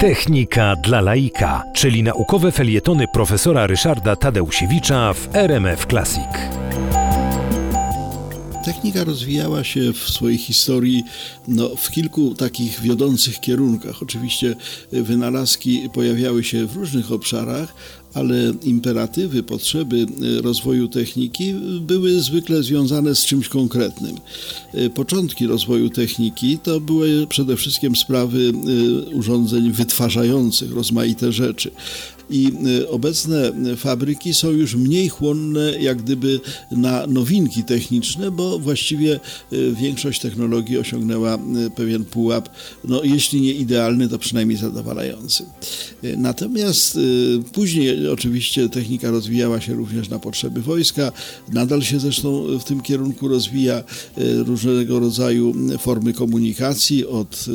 Technika dla laika, czyli naukowe felietony profesora Ryszarda Tadeusiewicza w RMF Classic. Technika rozwijała się w swojej historii no, w kilku takich wiodących kierunkach. Oczywiście wynalazki pojawiały się w różnych obszarach, ale imperatywy, potrzeby rozwoju techniki były zwykle związane z czymś konkretnym. Początki rozwoju techniki to były przede wszystkim sprawy urządzeń wytwarzających rozmaite rzeczy i obecne fabryki są już mniej chłonne jak gdyby na nowinki techniczne, bo właściwie większość technologii osiągnęła pewien pułap, no jeśli nie idealny, to przynajmniej zadowalający. Natomiast później oczywiście technika rozwijała się również na potrzeby wojska, nadal się zresztą w tym kierunku rozwija różnego rodzaju formy komunikacji, od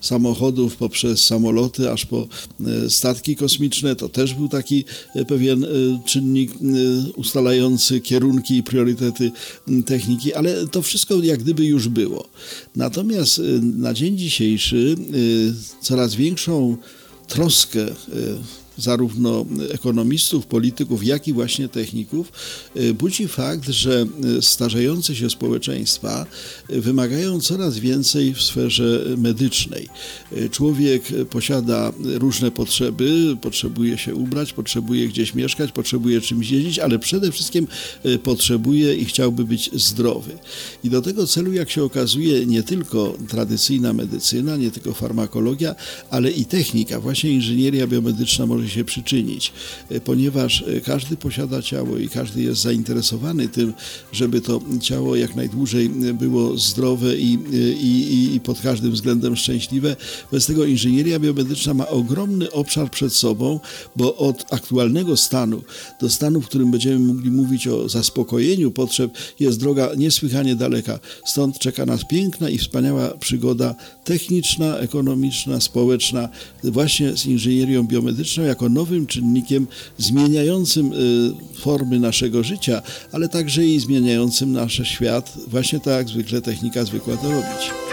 samochodów poprzez samoloty, aż po statki kosmiczne. To też był taki e, pewien e, czynnik e, ustalający kierunki i priorytety techniki, ale to wszystko jak gdyby już było. Natomiast na dzień dzisiejszy coraz większą troskę zarówno ekonomistów, polityków, jak i właśnie techników, y, budzi fakt, że y, starzejące się społeczeństwa y, wymagają coraz więcej w sferze medycznej. Człowiek posiada różne potrzeby, potrzebuje się ubrać, potrzebuje gdzieś mieszkać, potrzebuje czymś jeździć, ale przede wszystkim potrzebuje i chciałby być zdrowy. I do tego celu, jak się okazuje, nie tylko tradycyjna medycyna, nie tylko farmakologia, ale i technika, właśnie inżynieria biomedyczna może się przyczynić, e, ponieważ e, każdy posiada ciało i każdy jest zainteresowany tym, żeby to ciało jak najdłużej e, było zdrowe i, i, i pod każdym względem szczęśliwe. Bez tego inżynieria biomedyczna ma ogromny obszar przed sobą, bo od aktualnego stanu do stanu, w którym będziemy mogli mówić o zaspokojeniu potrzeb, jest droga niesłychanie daleka. Stąd czeka nas piękna i wspaniała przygoda techniczna, ekonomiczna, społeczna, właśnie z inżynierią biomedyczną jako nowym czynnikiem zmieniającym y, formy naszego życia, ale także i zmieniającym nasz świat, właśnie tak jak zwykle technika zwykła to robić.